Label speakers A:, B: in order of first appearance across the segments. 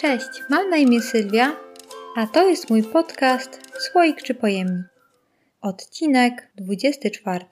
A: Cześć, mam na imię Sylwia, a to jest mój podcast Słoik czy Pojemnik. Odcinek 24.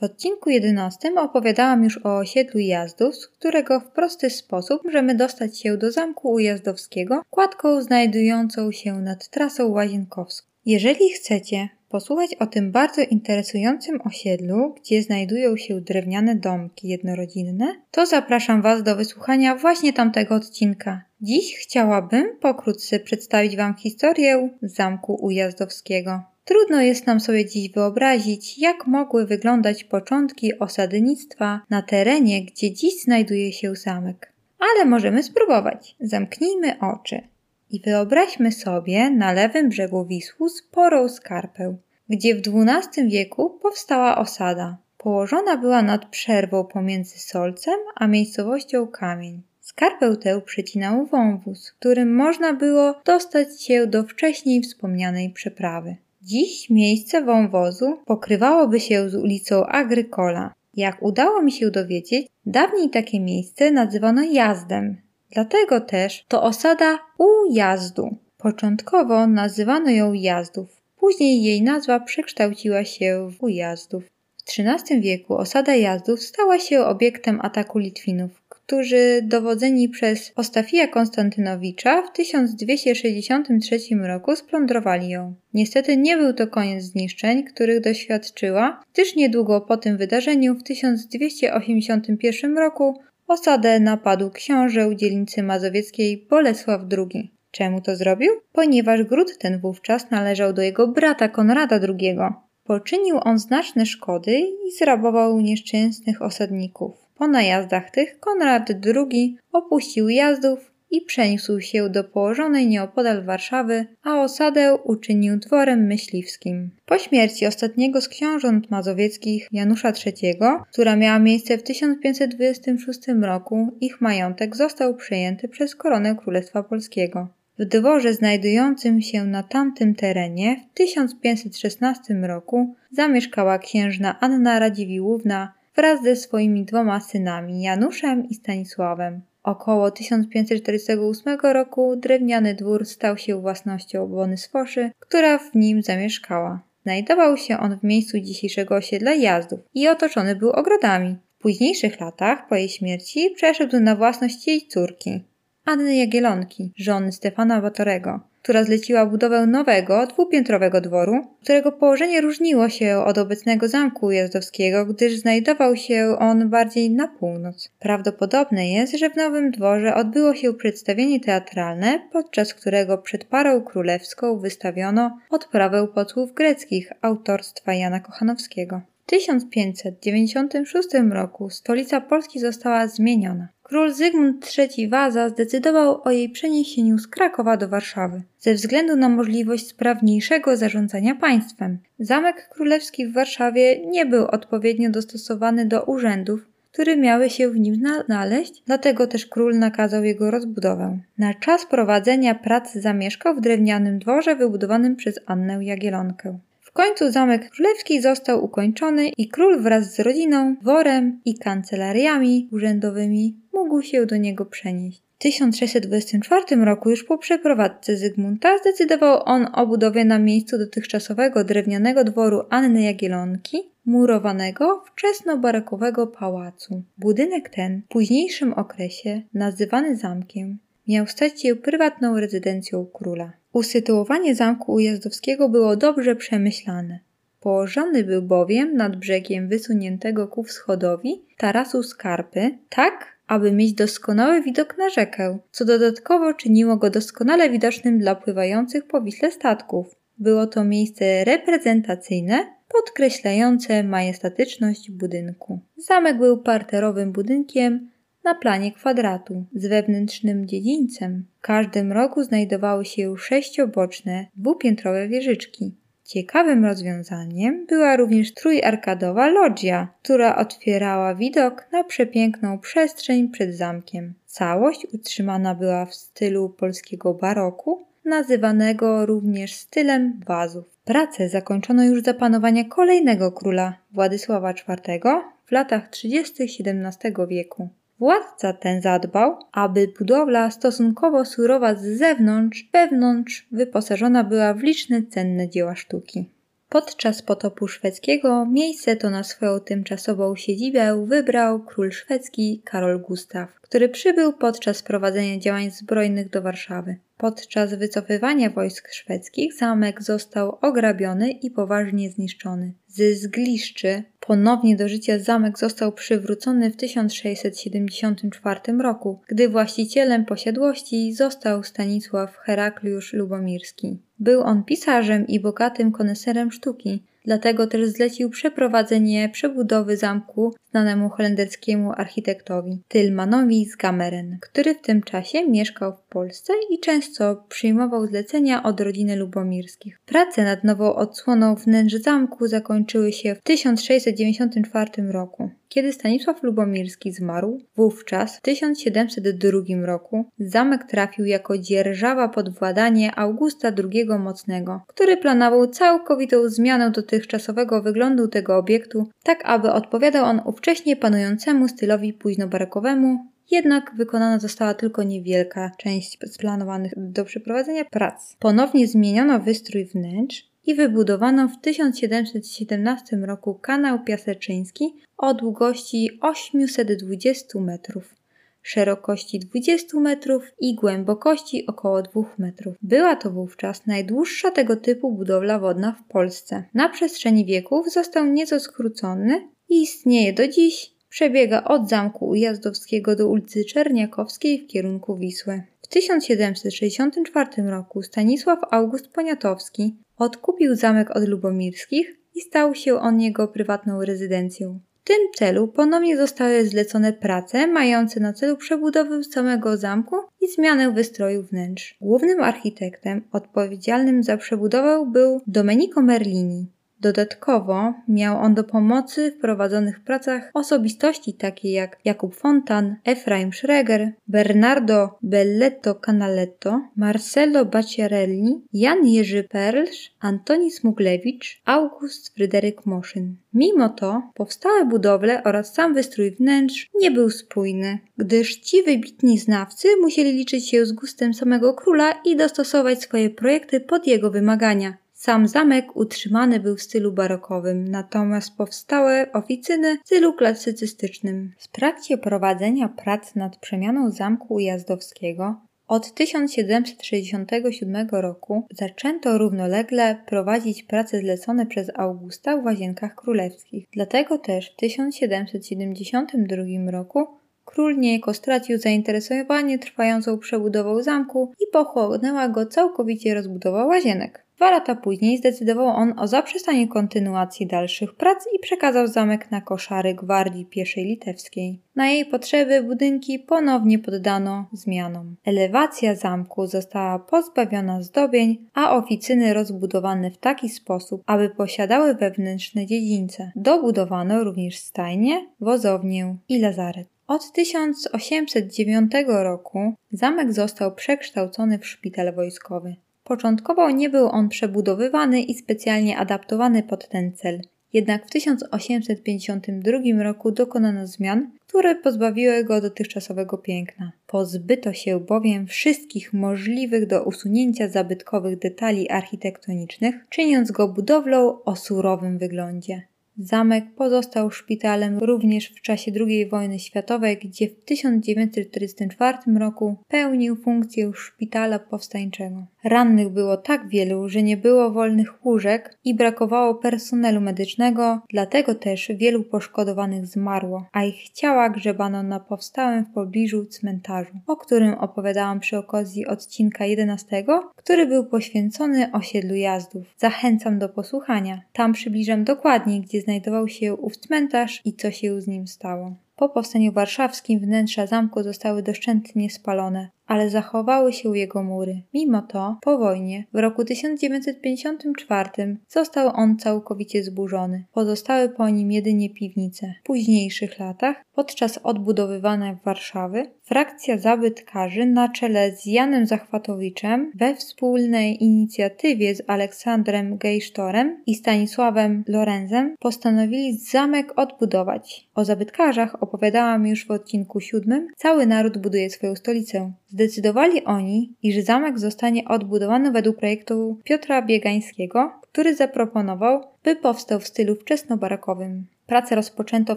A: W odcinku 11 opowiadałam już o osiedlu Jazdów, z którego w prosty sposób możemy dostać się do Zamku Ujazdowskiego kładką znajdującą się nad trasą łazienkowską. Jeżeli chcecie posłuchać o tym bardzo interesującym osiedlu, gdzie znajdują się drewniane domki jednorodzinne, to zapraszam Was do wysłuchania właśnie tamtego odcinka. Dziś chciałabym pokrótce przedstawić Wam historię Zamku Ujazdowskiego. Trudno jest nam sobie dziś wyobrazić, jak mogły wyglądać początki osadnictwa na terenie, gdzie dziś znajduje się zamek. Ale możemy spróbować. Zamknijmy oczy i wyobraźmy sobie na lewym brzegu Wisły sporą skarpę, gdzie w XII wieku powstała osada. Położona była nad przerwą pomiędzy Solcem a miejscowością Kamień. Skarpę tę przecinał wąwóz, którym można było dostać się do wcześniej wspomnianej przeprawy. Dziś miejsce wąwozu pokrywałoby się z ulicą Agrykola. Jak udało mi się dowiedzieć, dawniej takie miejsce nazywano jazdem. Dlatego też to osada u jazdu. Początkowo nazywano ją jazdów. Później jej nazwa przekształciła się w ujazdów. W XIII wieku osada jazdów stała się obiektem ataku Litwinów, którzy dowodzeni przez Ostafija Konstantynowicza w 1263 roku splądrowali ją. Niestety nie był to koniec zniszczeń, których doświadczyła, gdyż niedługo po tym wydarzeniu w 1281 roku osadę napadł książę dzielnicy mazowieckiej Bolesław II. Czemu to zrobił? Ponieważ gród ten wówczas należał do jego brata Konrada II. Poczynił on znaczne szkody i zrabował nieszczęsnych osadników. Po najazdach tych Konrad II opuścił jazdów i przeniósł się do położonej nieopodal Warszawy, a osadę uczynił dworem myśliwskim. Po śmierci ostatniego z książąt mazowieckich Janusza III, która miała miejsce w 1526 roku, ich majątek został przejęty przez koronę Królestwa Polskiego. W dworze znajdującym się na tamtym terenie w 1516 roku zamieszkała księżna Anna Radziwiłłówna wraz ze swoimi dwoma synami Januszem i Stanisławem. Około 1548 roku drewniany dwór stał się własnością Bony Sfoszy, która w nim zamieszkała. Znajdował się on w miejscu dzisiejszego osiedla Jazdów i otoczony był ogrodami. W późniejszych latach, po jej śmierci, przeszedł na własność jej córki, Anny Jagielonki, żony Stefana Batorego, która zleciła budowę nowego, dwupiętrowego dworu, którego położenie różniło się od obecnego zamku jazdowskiego, gdyż znajdował się on bardziej na północ. Prawdopodobne jest, że w nowym dworze odbyło się przedstawienie teatralne, podczas którego przed parą królewską wystawiono odprawę potłów greckich autorstwa Jana Kochanowskiego. W 1596 roku stolica Polski została zmieniona. Król Zygmunt III Waza zdecydował o jej przeniesieniu z Krakowa do Warszawy ze względu na możliwość sprawniejszego zarządzania państwem. Zamek królewski w Warszawie nie był odpowiednio dostosowany do urzędów, które miały się w nim znaleźć, dlatego też król nakazał jego rozbudowę. Na czas prowadzenia prac zamieszkał w drewnianym dworze wybudowanym przez Annę Jagielonkę. W końcu zamek królewski został ukończony i król wraz z rodziną, dworem i kancelariami urzędowymi mógł się do niego przenieść. W 1624 roku, już po przeprowadzce Zygmunta, zdecydował on o budowie na miejscu dotychczasowego drewnianego dworu Anny Jagielonki murowanego wczesnobarakowego pałacu. Budynek ten w późniejszym okresie, nazywany zamkiem, miał stać się prywatną rezydencją króla. Usytuowanie zamku ujazdowskiego było dobrze przemyślane. Położony był bowiem nad brzegiem wysuniętego ku wschodowi tarasu Skarpy, tak aby mieć doskonały widok na rzekę, co dodatkowo czyniło go doskonale widocznym dla pływających po Wiśle statków. Było to miejsce reprezentacyjne, podkreślające majestatyczność budynku. Zamek był parterowym budynkiem na planie kwadratu z wewnętrznym dziedzińcem. W każdym roku znajdowały się sześcioboczne, dwupiętrowe wieżyczki. Ciekawym rozwiązaniem była również trójarkadowa loggia, która otwierała widok na przepiękną przestrzeń przed zamkiem. Całość utrzymana była w stylu polskiego baroku, nazywanego również stylem wazów. Pracę zakończono już za panowania kolejnego króla, Władysława IV, w latach 30. XVII wieku. Władca ten zadbał, aby budowla stosunkowo surowa z zewnątrz, wewnątrz wyposażona była w liczne cenne dzieła sztuki. Podczas potopu szwedzkiego miejsce to na swoją tymczasową siedzibę wybrał król szwedzki Karol Gustaf, który przybył podczas prowadzenia działań zbrojnych do Warszawy. Podczas wycofywania wojsk szwedzkich zamek został ograbiony i poważnie zniszczony. Z zgliszczy ponownie do życia zamek został przywrócony w 1674 roku, gdy właścicielem posiadłości został Stanisław Herakliusz Lubomirski. Był on pisarzem i bogatym koneserem sztuki, dlatego też zlecił przeprowadzenie przebudowy zamku znanemu holenderskiemu architektowi Tylmanowi z Gameren, który w tym czasie mieszkał w Polsce i często przyjmował zlecenia od rodziny lubomirskich. Prace nad nową odsłoną wnętrz zamku zakończyły się w 1694 roku. Kiedy Stanisław Lubomirski zmarł, wówczas w 1702 roku zamek trafił jako dzierżawa pod władanie Augusta II Mocnego, który planował całkowitą zmianę dotychczasowego wyglądu tego obiektu, tak aby odpowiadał on ówcześnie panującemu stylowi późnobarokowemu, jednak wykonana została tylko niewielka część splanowanych do przeprowadzenia prac. Ponownie zmieniono wystrój wnętrz i wybudowano w 1717 roku kanał piaseczyński o długości 820 metrów, szerokości 20 metrów i głębokości około 2 metrów. Była to wówczas najdłuższa tego typu budowla wodna w Polsce. Na przestrzeni wieków został nieco skrócony i istnieje do dziś. Przebiega od Zamku Ujazdowskiego do ulicy Czerniakowskiej w kierunku Wisły. W 1764 roku Stanisław August Poniatowski odkupił zamek od Lubomirskich i stał się on jego prywatną rezydencją. W tym celu ponownie zostały zlecone prace mające na celu przebudowę samego zamku i zmianę wystroju wnętrz. Głównym architektem odpowiedzialnym za przebudowę był Domenico Merlini. Dodatkowo miał on do pomocy w prowadzonych pracach osobistości takie jak Jakub Fontan, Efraim Schreger, Bernardo Belletto Canaletto, Marcello Bacciarelli, Jan Jerzy Perlsz, Antoni Smuglewicz, August Fryderyk Moszyn. Mimo to powstałe budowle oraz sam wystrój wnętrz nie był spójny, gdyż ci wybitni znawcy musieli liczyć się z gustem samego króla i dostosować swoje projekty pod jego wymagania. Sam zamek utrzymany był w stylu barokowym, natomiast powstałe oficyny w stylu klasycystycznym. W trakcie prowadzenia prac nad przemianą zamku ujazdowskiego od 1767 roku zaczęto równolegle prowadzić prace zlecone przez Augusta w Łazienkach Królewskich. Dlatego też w 1772 roku król niejako stracił zainteresowanie trwającą przebudową zamku i pochłonęła go całkowicie rozbudowa łazienek. Dwa lata później zdecydował on o zaprzestaniu kontynuacji dalszych prac i przekazał zamek na koszary Gwardii Pieszej Litewskiej. Na jej potrzeby budynki ponownie poddano zmianom. Elewacja zamku została pozbawiona zdobień, a oficyny rozbudowane w taki sposób, aby posiadały wewnętrzne dziedzińce. Dobudowano również stajnie, wozownię i lazaret. Od 1809 roku zamek został przekształcony w szpital wojskowy. Początkowo nie był on przebudowywany i specjalnie adaptowany pod ten cel. Jednak w 1852 roku dokonano zmian, które pozbawiły go dotychczasowego piękna. Pozbyto się bowiem wszystkich możliwych do usunięcia zabytkowych detali architektonicznych, czyniąc go budowlą o surowym wyglądzie. Zamek pozostał szpitalem również w czasie II wojny światowej, gdzie w 1944 roku pełnił funkcję szpitala powstańczego. Rannych było tak wielu, że nie było wolnych łóżek i brakowało personelu medycznego, dlatego też wielu poszkodowanych zmarło, a ich ciała grzebano na powstałym w pobliżu cmentarzu, o którym opowiadałam przy okazji odcinka 11, który był poświęcony osiedlu jazdów. Zachęcam do posłuchania. Tam przybliżam dokładnie, gdzie znajdował się ów cmentarz i co się z nim stało. Po powstaniu warszawskim wnętrza zamku zostały doszczętnie spalone, ale zachowały się jego mury. Mimo to, po wojnie, w roku 1954 został on całkowicie zburzony. Pozostały po nim jedynie piwnice. W późniejszych latach, podczas odbudowywania Warszawy, frakcja zabytkarzy na czele z Janem Zachwatowiczem we wspólnej inicjatywie z Aleksandrem Gejsztorem i Stanisławem Lorenzem postanowili zamek odbudować. O zabytkarzach opowiadałam już w odcinku siódmym. Cały naród buduje swoją stolicę. Zdecydowali oni, iż zamek zostanie odbudowany według projektu Piotra Biegańskiego, który zaproponował, by powstał w stylu wczesnobarakowym. Pracę rozpoczęto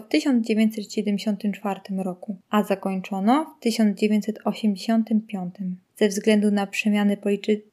A: w 1974 roku, a zakończono w 1985. Ze względu na przemiany,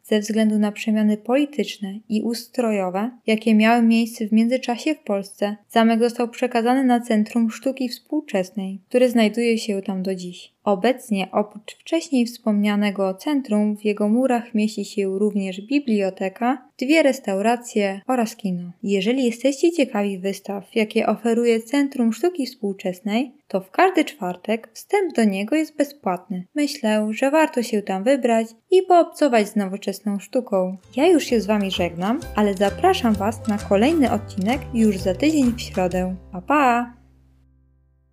A: ze względu na przemiany polityczne i ustrojowe, jakie miały miejsce w międzyczasie w Polsce, zamek został przekazany na Centrum Sztuki Współczesnej, które znajduje się tam do dziś. Obecnie oprócz wcześniej wspomnianego centrum w jego murach mieści się również biblioteka, dwie restauracje oraz kino. Jeżeli jesteście ciekawi wystaw, jakie oferuje Centrum Sztuki Współczesnej, to w każdy czwartek wstęp do niego jest bezpłatny. Myślę, że warto się tam wybrać i poobcować z nowoczesną sztuką. Ja już się z Wami żegnam, ale zapraszam Was na kolejny odcinek już za tydzień w środę. Pa pa!